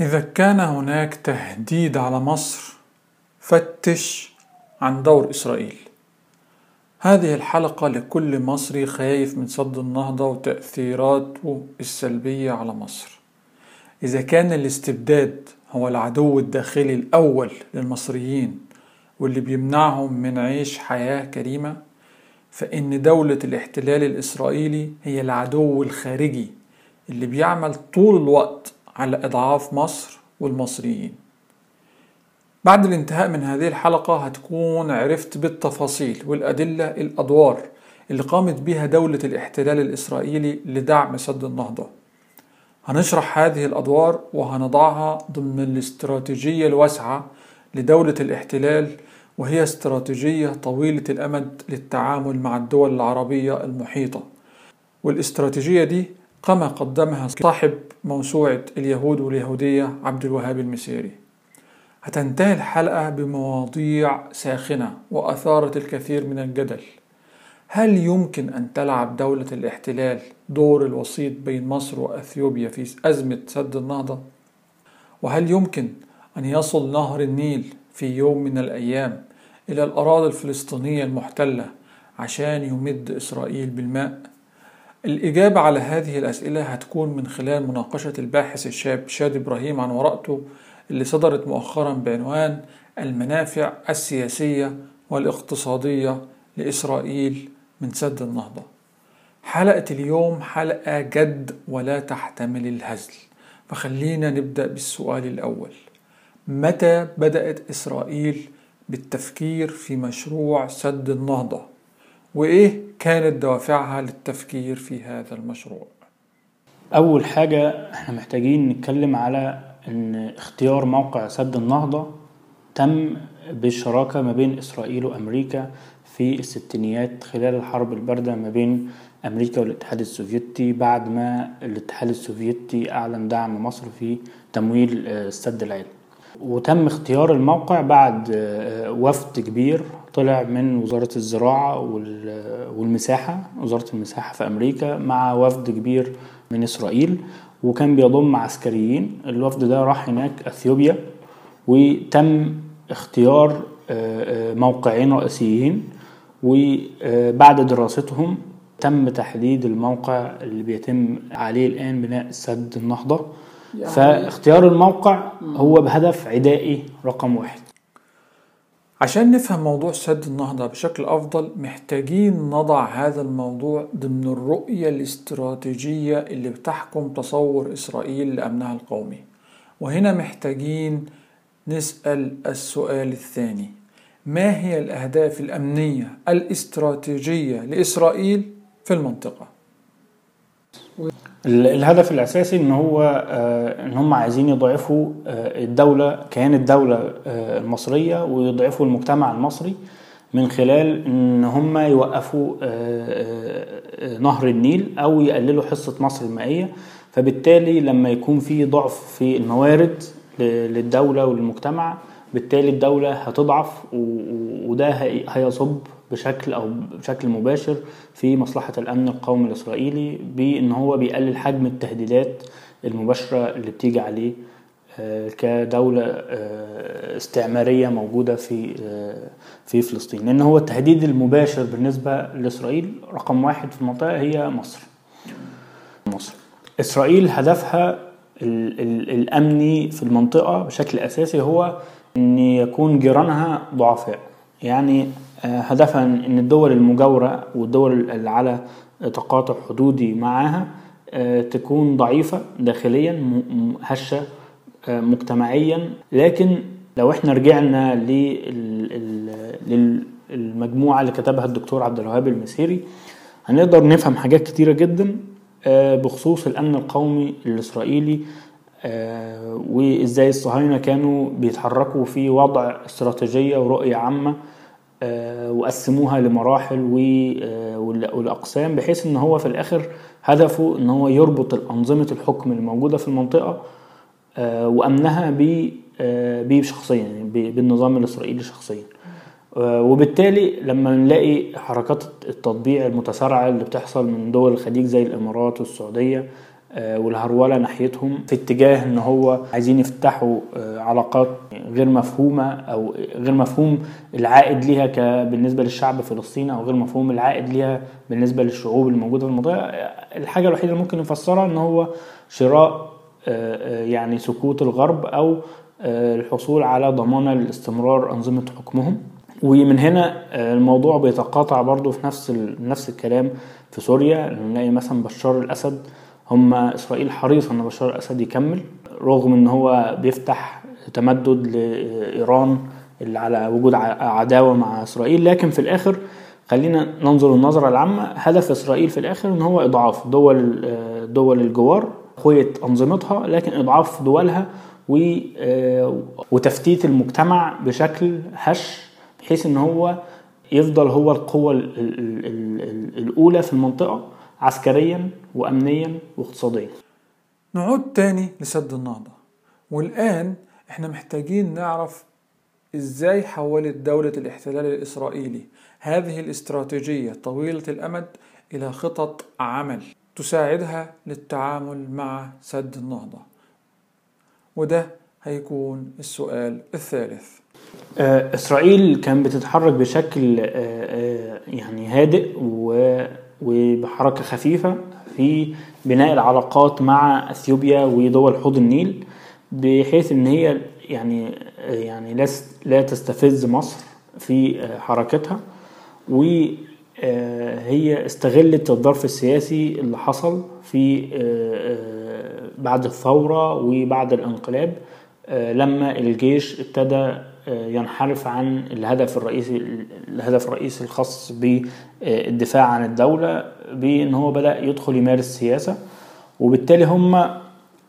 إذا كان هناك تهديد على مصر فتش عن دور إسرائيل. هذه الحلقة لكل مصري خايف من سد النهضة وتأثيراته السلبية على مصر. إذا كان الاستبداد هو العدو الداخلي الأول للمصريين واللي بيمنعهم من عيش حياة كريمة فإن دولة الاحتلال الإسرائيلي هي العدو الخارجي اللي بيعمل طول الوقت على إضعاف مصر والمصريين. بعد الانتهاء من هذه الحلقة هتكون عرفت بالتفاصيل والأدلة الأدوار اللي قامت بها دولة الاحتلال الإسرائيلي لدعم سد النهضة. هنشرح هذه الأدوار وهنضعها ضمن الاستراتيجية الواسعة لدولة الاحتلال وهي استراتيجية طويلة الأمد للتعامل مع الدول العربية المحيطة. والاستراتيجية دي كما قدمها صاحب موسوعة اليهود واليهودية عبد الوهاب المسيري هتنتهي الحلقة بمواضيع ساخنة وأثارت الكثير من الجدل هل يمكن أن تلعب دولة الاحتلال دور الوسيط بين مصر وأثيوبيا في أزمة سد النهضة؟ وهل يمكن أن يصل نهر النيل في يوم من الأيام إلى الأراضي الفلسطينية المحتلة عشان يمد إسرائيل بالماء؟ الإجابة على هذه الأسئلة هتكون من خلال مناقشة الباحث الشاب شاد إبراهيم عن ورقته اللي صدرت مؤخرا بعنوان المنافع السياسية والاقتصادية لإسرائيل من سد النهضة. حلقة اليوم حلقة جد ولا تحتمل الهزل. فخلينا نبدأ بالسؤال الأول. متى بدأت إسرائيل بالتفكير في مشروع سد النهضة؟ وإيه كانت دوافعها للتفكير في هذا المشروع؟ أول حاجة إحنا محتاجين نتكلم على إن اختيار موقع سد النهضة تم بالشراكة ما بين إسرائيل وأمريكا في الستينيات خلال الحرب الباردة ما بين أمريكا والاتحاد السوفيتي بعد ما الاتحاد السوفيتي أعلن دعم مصر في تمويل السد العالي وتم اختيار الموقع بعد وفد كبير طلع من وزارة الزراعة والمساحة وزارة المساحة في أمريكا مع وفد كبير من إسرائيل وكان بيضم عسكريين. الوفد ده راح هناك أثيوبيا وتم اختيار موقعين رئيسيين وبعد دراستهم تم تحديد الموقع اللي بيتم عليه الآن بناء سد النهضة. يعني. فاختيار الموقع هو بهدف عدائي رقم واحد. عشان نفهم موضوع سد النهضة بشكل أفضل محتاجين نضع هذا الموضوع ضمن الرؤية الاستراتيجية اللي بتحكم تصور إسرائيل لأمنها القومي. وهنا محتاجين نسأل السؤال الثاني. ما هي الأهداف الأمنية الاستراتيجية لإسرائيل في المنطقة؟ الهدف الأساسي إن هو إن هم عايزين يضعفوا الدولة كيان الدولة المصرية ويضعفوا المجتمع المصري من خلال إن هم يوقفوا نهر النيل أو يقللوا حصة مصر المائية. فبالتالي لما يكون في ضعف في الموارد للدولة وللمجتمع بالتالي الدولة هتضعف وده هيصب بشكل أو بشكل مباشر في مصلحة الأمن القومي الإسرائيلي بإن هو بيقلل حجم التهديدات المباشرة اللي بتيجي عليه كدولة استعمارية موجودة في في فلسطين. لأن هو التهديد المباشر بالنسبة لإسرائيل رقم واحد في المنطقة هي مصر. مصر. إسرائيل هدفها الأمني في المنطقة بشكل أساسي هو إن يكون جيرانها ضعفاء. يعني هدفها ان الدول المجاورة والدول اللي على تقاطع حدودي معاها تكون ضعيفة داخليا هشة مجتمعيا. لكن لو إحنا رجعنا للمجموعه اللي كتبها الدكتور عبد الوهاب المسيري هنقدر نفهم حاجات كتيرة جدا بخصوص الأمن القومي الإسرائيلي وإزاي الصهاينة كانوا بيتحركوا في وضع استراتيجية ورؤية عامة وقسموها لمراحل والأقسام بحيث إن هو في الآخر هدفه إن هو يربط الأنظمة الحكم الموجودة في المنطقة وأمنها بيه شخصيا يعني بالنظام الإسرائيلي شخصيا. وبالتالي لما نلاقي حركات التطبيع المتسارعة اللي بتحصل من دول الخليج زي الإمارات والسعودية آه، والهرولة ناحيتهم في اتجاه إن هو عايزين يفتحوا آه، علاقات غير مفهومة أو غير مفهوم العائد ليها بالنسبة للشعب الفلسطيني أو غير مفهوم العائد ليها بالنسبة للشعوب الموجودة في المنطقة. آه، الحاجة الوحيدة اللي ممكن نفسرها إن هو شراء آه، آه، يعني سكوت الغرب أو آه، الحصول على ضمانة لاستمرار أنظمة حكمهم. ومن هنا آه، الموضوع بيتقاطع برضو في نفس نفس الكلام في سوريا. نلاقي مثلا بشار الأسد هم إسرائيل حريصة إن بشار الأسد يكمل رغم إن هو بيفتح تمدد لإيران اللي على وجود ع- عداوة مع إسرائيل. لكن في الآخر خلينا ننظر النظرة العامة. هدف إسرائيل في الآخر إن هو إضعاف دول دول الجوار قوية أنظمتها لكن إضعاف دولها وتفتيت المجتمع بشكل هش بحيث إن هو يفضل هو القوة ال- ال- ال- ال- الأولى في المنطقة. عسكريا وأمنيا واقتصاديا. نعود تاني لسد النهضة. والآن إحنا محتاجين نعرف إزاي حولت دولة الاحتلال الإسرائيلي هذه الاستراتيجية طويلة الأمد إلى خطط عمل تساعدها للتعامل مع سد النهضة. وده هيكون السؤال الثالث. آه، إسرائيل كانت بتتحرك بشكل آه، آه، يعني هادئ و- وبحركة خفيفة في بناء العلاقات مع أثيوبيا ودول حوض النيل بحيث إن هي يعني آه، يعني لا تستفز مصر في آه، حركتها. وهي استغلت الظرف السياسي اللي حصل في آه، آه، بعد الثورة وبعد الانقلاب آه، لما الجيش ابتدى آه، ينحرف عن الهدف الرئيسي الهدف الرئيسي الخاص بالدفاع عن الدولة بأن هو بدأ يدخل يمارس سياسة. وبالتالي هم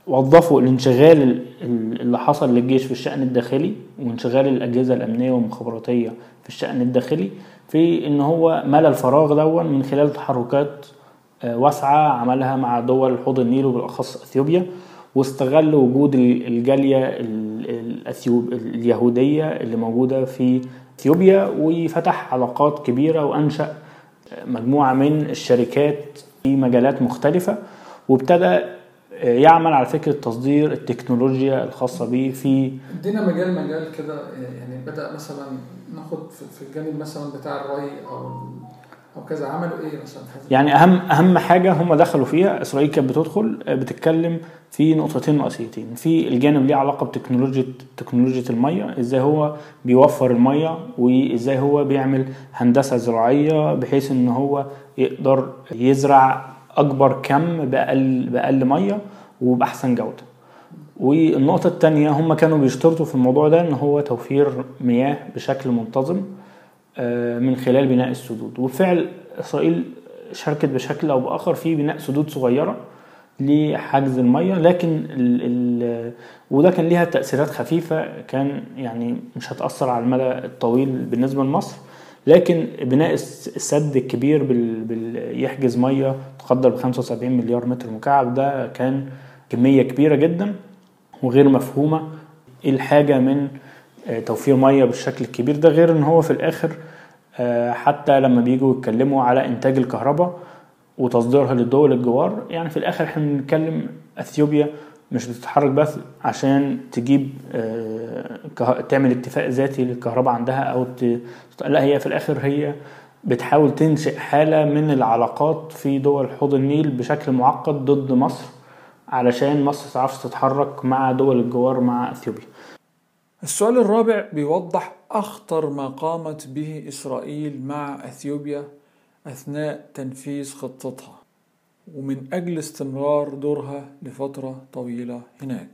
وظفوا الانشغال ال- ال- اللي حصل للجيش في الشأن الداخلي وانشغال الأجهزة الأمنية والمخابراتية في الشأن الداخلي في إن هو ملى الفراغ دون من خلال تحركات آه، واسعة عملها مع دول حوض النيل وبالأخص أثيوبيا. واستغل وجود ال- الجالية ال- الأثيوب اليهودية اللي موجودة في أثيوبيا وفتح علاقات كبيرة وأنشأ مجموعة من الشركات في مجالات مختلفة وابتدى يعمل على فكرة تصدير التكنولوجيا الخاصة به في ادينا مجال مجال كده يعني بدأ مثلا ناخد في الجانب مثلا بتاع الري أو أو كذا عملوا إيه مثلا يعني أهم أهم حاجة هم دخلوا فيها إسرائيل كانت بتدخل آه، بتتكلم في نقطتين رئيسيتين في الجانب ليه علاقة بتكنولوجيا تكنولوجيا المية إزاي هو بيوفر المية وإزاي هو بيعمل هندسة زراعية بحيث إن هو يقدر يزرع أكبر كم بأقل بأقل مية وبأحسن جودة. والنقطة التانية هم كانوا بيشترطوا في الموضوع ده إن هو توفير مياه بشكل منتظم. من خلال بناء السدود. وبالفعل إسرائيل شاركت بشكل أو بآخر في بناء سدود صغيرة لحجز المية لكن ال ال وده كان ليها تأثيرات خفيفة كان يعني مش هتأثر على المدى الطويل بالنسبة لمصر. لكن بناء الس- السد الكبير بال يحجز مية تقدر ب 75 مليار متر مكعب ده كان كمية كبيرة جدا وغير مفهومة. إيه الحاجة من آه، توفير مية بالشكل الكبير ده غير إن هو في الآخر آه، حتى لما بيجوا يتكلموا على إنتاج الكهرباء وتصديرها للدول الجوار يعني في الآخر إحنا بنتكلم إثيوبيا مش بتتحرك بس عشان تجيب آه، تعمل اكتفاء ذاتي للكهرباء عندها أو. لا هي في الآخر هي بتحاول تنشئ حالة من العلاقات في دول حوض النيل بشكل معقد ضد مصر علشان مصر تعرفش تتحرك مع دول الجوار مع إثيوبيا السؤال الرابع بيوضح أخطر ما قامت به إسرائيل مع أثيوبيا أثناء تنفيذ خطتها ومن أجل استمرار دورها لفترة طويلة هناك.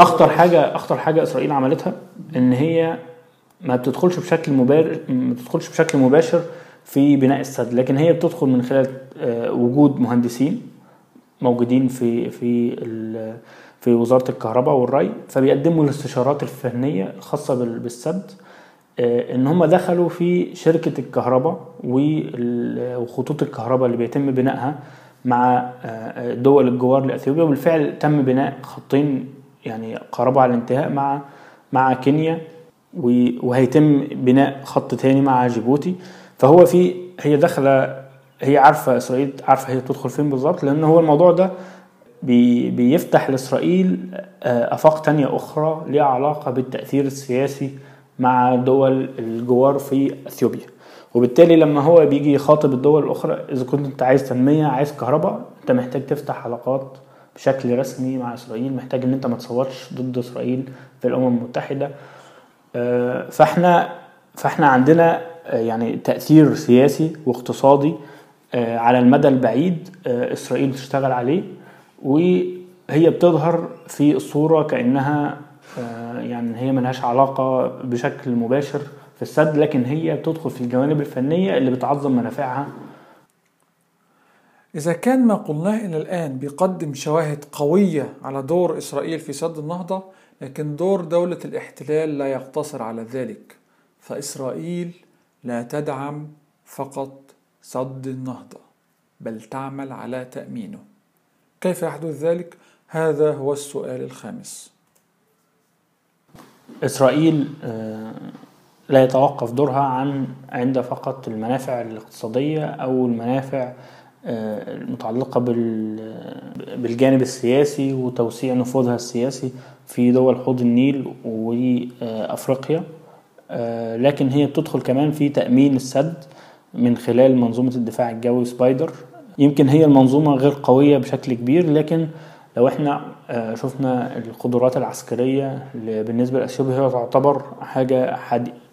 أخطر حاجة أخطر حاجة إسرائيل عملتها إن هي ما بتدخلش بشكل مباشر ما بتدخلش بشكل مباشر في بناء السد لكن هي بتدخل من خلال آه، وجود مهندسين موجودين في في في وزارة الكهرباء والري فبيقدموا الاستشارات الفنية الخاصه بال- بالسد آه، إن هم دخلوا في شركة الكهرباء وخطوط الكهرباء اللي بيتم بنائها مع آه، دول الجوار لأثيوبيا. وبالفعل تم بناء خطين يعني قربوا على الانتهاء مع مع كينيا وهيتم بناء خط تاني مع جيبوتي. فهو في هي داخلة هي عارفة إسرائيل عارفة هي بتدخل فين بالظبط لأن هو الموضوع ده بي بيفتح لإسرائيل آه، آفاق تانية أخرى ليها علاقة بالتأثير السياسي مع دول الجوار في أثيوبيا. وبالتالي لما هو بيجي يخاطب الدول الأخرى إذا كنت أنت عايز تنمية عايز كهرباء أنت محتاج تفتح علاقات بشكل رسمي مع إسرائيل. محتاج إن أنت ما تصوتش ضد إسرائيل في الأمم المتحدة. آه، فإحنا فإحنا عندنا آه، يعني تأثير سياسي واقتصادي على المدى البعيد إسرائيل بتشتغل عليه. وهي بتظهر في الصورة كأنها آه، يعني هي ملهاش علاقة بشكل مباشر في السد لكن هي بتدخل في الجوانب الفنية اللي بتعظم منافعها. إذا كان ما قلناه إلى الآن بيقدم شواهد قوية على دور إسرائيل في سد النهضة لكن دور دولة الاحتلال لا يقتصر على ذلك. فإسرائيل لا تدعم فقط سد النهضة بل تعمل على تأمينه. كيف يحدث ذلك؟ هذا هو السؤال الخامس. إسرائيل آه، لا يتوقف دورها عن عند فقط المنافع الاقتصادية أو المنافع آه، المتعلقة بال- بالجانب السياسي وتوسيع نفوذها السياسي في دول حوض النيل وأفريقيا. آه، لكن هي بتدخل كمان في تأمين السد من خلال منظومة الدفاع الجوي سبايدر. يمكن هي المنظومة غير قوية بشكل كبير لكن لو إحنا آه، شفنا القدرات العسكرية بالنسبة لأثيوبيا هي تعتبر حاجة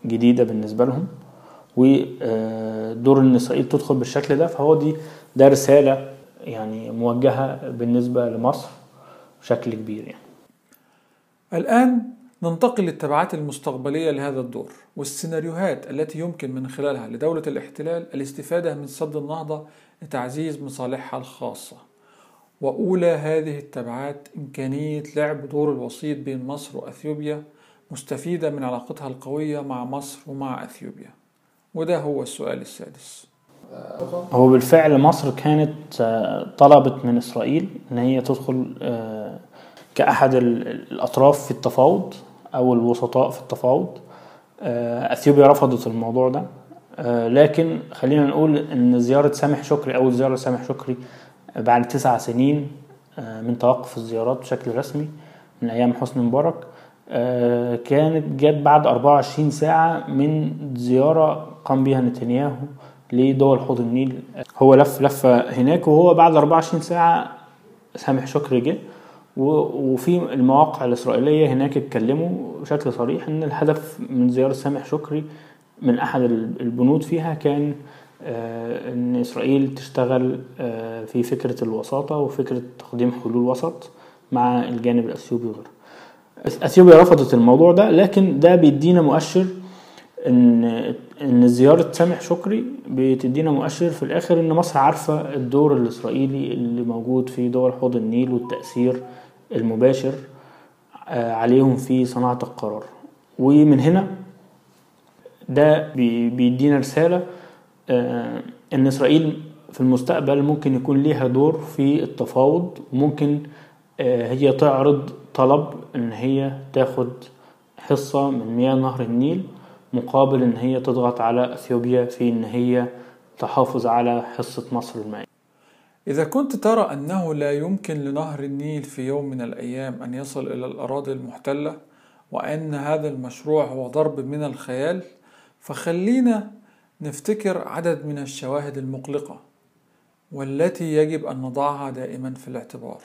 جديدة بالنسبة لهم ودور ان اسرائيل تدخل بالشكل ده فهو دي ده رسالة يعني موجهة بالنسبة لمصر بشكل كبير يعني. الآن ننتقل للتبعات المستقبلية لهذا الدور والسيناريوهات التي يمكن من خلالها لدولة الاحتلال الاستفادة من سد النهضة لتعزيز مصالحها الخاصة. وأولى هذه التبعات إمكانية لعب دور الوسيط بين مصر وأثيوبيا مستفيدة من علاقتها القوية مع مصر ومع أثيوبيا. وده هو السؤال السادس. هو بالفعل مصر كانت آه، طلبت من إسرائيل إن هي تدخل آه، كأحد ال- الأطراف في التفاوض. أو الوسطاء في التفاوض. آه، أثيوبيا رفضت الموضوع ده. آه، لكن خلينا نقول إن زيارة سامح شكري أول زيارة سامح شكري بعد تسع سنين آه، من توقف الزيارات بشكل رسمي من أيام حسني مبارك آه، كانت جت بعد 24 ساعة من زيارة قام بها نتنياهو لدول حوض النيل. هو لف لفة هناك وهو بعد 24 ساعة سامح شكري جه. وفي المواقع الإسرائيلية هناك اتكلموا بشكل صريح إن الهدف من زيارة سامح شكري من أحد ال- البنود فيها كان آه، إن إسرائيل تشتغل آه، في فكرة الوساطة وفكرة تقديم حلول وسط مع الجانب الأثيوبي وغيره. أثيوبيا رفضت الموضوع ده لكن ده بيدينا مؤشر إن إن زياره سامح شكري بتدينا مؤشر في الآخر إن مصر عارفة الدور الإسرائيلي اللي موجود في دول حوض النيل والتأثير المباشر آه، عليهم في صناعة القرار. ومن هنا ده بي- بيدينا رسالة آه، إن إسرائيل في المستقبل ممكن يكون ليها دور في التفاوض وممكن آه، هي تعرض طلب إن هي تاخد حصة من مياه نهر النيل. مقابل إن هي تضغط على إثيوبيا في إن هي تحافظ على حصة مصر المائية. إذا كنت ترى أنه لا يمكن لنهر النيل في يوم من الأيام أن يصل إلى الأراضي المحتلة وأن هذا المشروع هو ضرب من الخيال فخلينا نفتكر عدد من الشواهد المقلقة والتي يجب أن نضعها دائما في الاعتبار.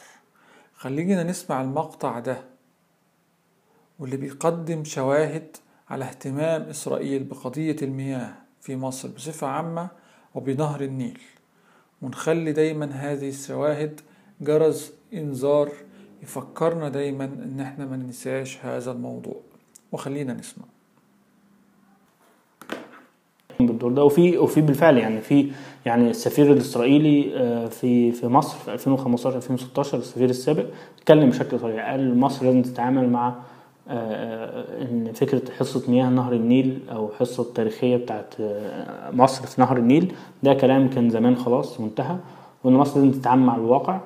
خلينا نسمع المقطع ده واللي بيقدم شواهد على اهتمام إسرائيل بقضية المياه في مصر بصفة عامة وبنهر النيل. ونخلي دايما هذه الشواهد جرس إنذار يفكرنا دايما إن إحنا ما ننساش هذا الموضوع. وخلينا نسمع. بالدور ده. وفي وفي بالفعل يعني في يعني السفير الإسرائيلي آه، في في مصر في 2015 2016 السفير السابق اتكلم بشكل صريح. قال مصر لازم تتعامل مع إن فكرة حصة مياه نهر النيل أو حصة التاريخيه بتاعت آه، مصر في نهر النيل ده كلام كان زمان خلاص منتهى وإن مصر لازم تتعامل مع الواقع.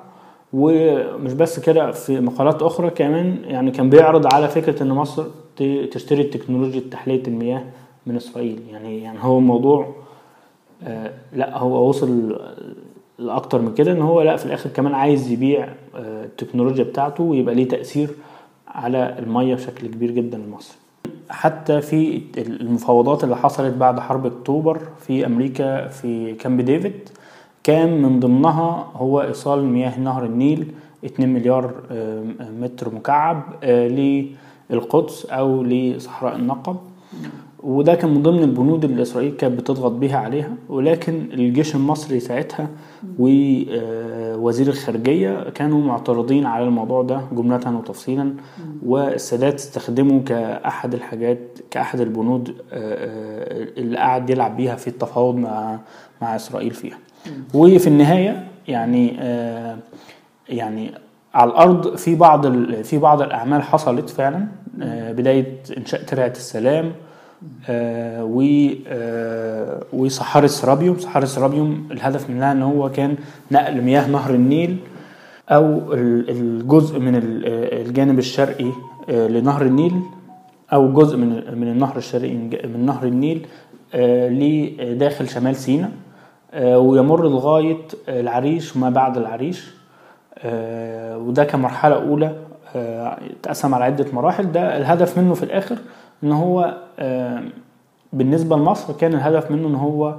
ومش بس كده في مقالات أخرى كمان يعني كان بيعرض على فكرة إن مصر تشتري تكنولوجيا تحليه المياه من إسرائيل. يعني يعني هو موضوع آه، لا هو وصل الاكتر من كده إن هو لا في الآخر كمان عايز يبيع آه، التكنولوجيا بتاعته ويبقى ليه تأثير على المية بشكل كبير جدا لمصر حتى في المفاوضات اللي حصلت بعد حرب أكتوبر في أمريكا في كامب ديفيد كان من ضمنها هو إيصال مياه نهر النيل 2 مليار آه، متر مكعب آه، للقدس أو لصحراء النقب. وده كان من ضمن البنود اللي إسرائيل كانت بتضغط بيها عليها ولكن الجيش المصري ساعتها ووزير الخارجية كانوا معترضين على الموضوع ده جملة وتفصيلا والسادات استخدمه كأحد الحاجات كأحد البنود آه، آه، اللي قعد يلعب بيها في التفاوض مع مع إسرائيل فيها. وفي النهاية يعني آه، يعني على الأرض في بعض في بعض الأعمال حصلت فعلا آه، بداية إنشاء ترعة السلام آه، آه، وصحاري السرابيوم صحاري السرابيوم الهدف منها إن هو كان نقل مياه نهر النيل أو ال- الجزء من آه، الجانب الشرقي لنهر النيل أو جزء من من النهر الشرقي من نهر النيل لداخل شمال سيناء ويمر لغاية العريش وما بعد العريش. وده كمرحلة أولى اتقسم على عدة مراحل. ده الهدف منه في الآخر إن هو آه، بالنسبة لمصر كان الهدف منه إن هو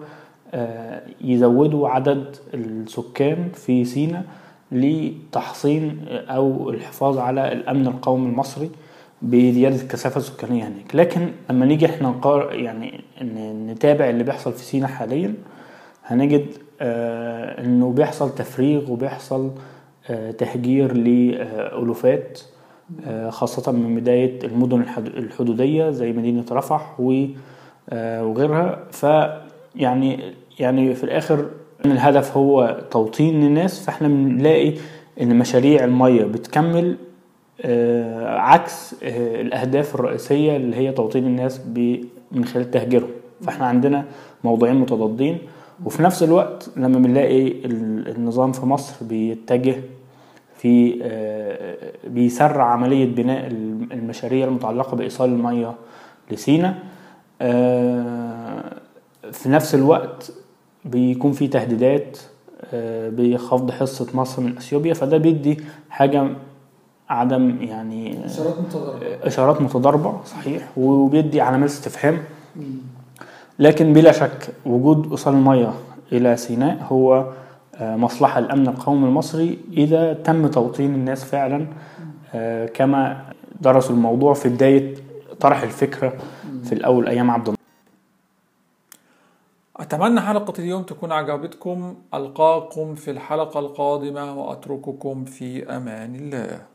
آه، يزودوا عدد السكان في سيناء لتحصين أو الحفاظ على الأمن القومي المصري بزيادة الكثافة السكانية هناك. لكن لما نيجي إحنا نقار يعني نتابع اللي بيحصل في سيناء حاليا هنجد آه، إنه بيحصل تفريغ وبيحصل آه، تهجير لألوفات آه، خاصة من بداية المدن الحد- الحدودية زي مدينة رفح آه، وغيرها. فيعني يعني في الآخر الهدف هو توطين الناس فإحنا بنلاقي إن مشاريع المية بتكمل آه، عكس آه، الأهداف الرئيسية اللي هي توطين الناس من خلال تهجيرهم. فإحنا عندنا موضوعين متضادين. وفي نفس الوقت لما بنلاقي ال- النظام في مصر بيتجه في آه، بيسرع عملية بناء الم- المشاريع المتعلقة بإيصال المياه لسينا. آه، في نفس الوقت بيكون في تهديدات آه، بخفض حصة مصر من أثيوبيا فده بيدي حاجة عدم يعني إشارات متضاربة. إشارات متضاربة صحيح وبيدي علامات استفهام. لكن بلا شك وجود إيصال المياه إلى سيناء هو آه، مصلحة الأمن القومي المصري إذا تم توطين الناس فعلا آه، كما درسوا الموضوع في بداية طرح الفكرة في الأول أيام عبد الناصر. أتمنى حلقة اليوم تكون عجبتكم. ألقاكم في الحلقة القادمة وأترككم في أمان الله.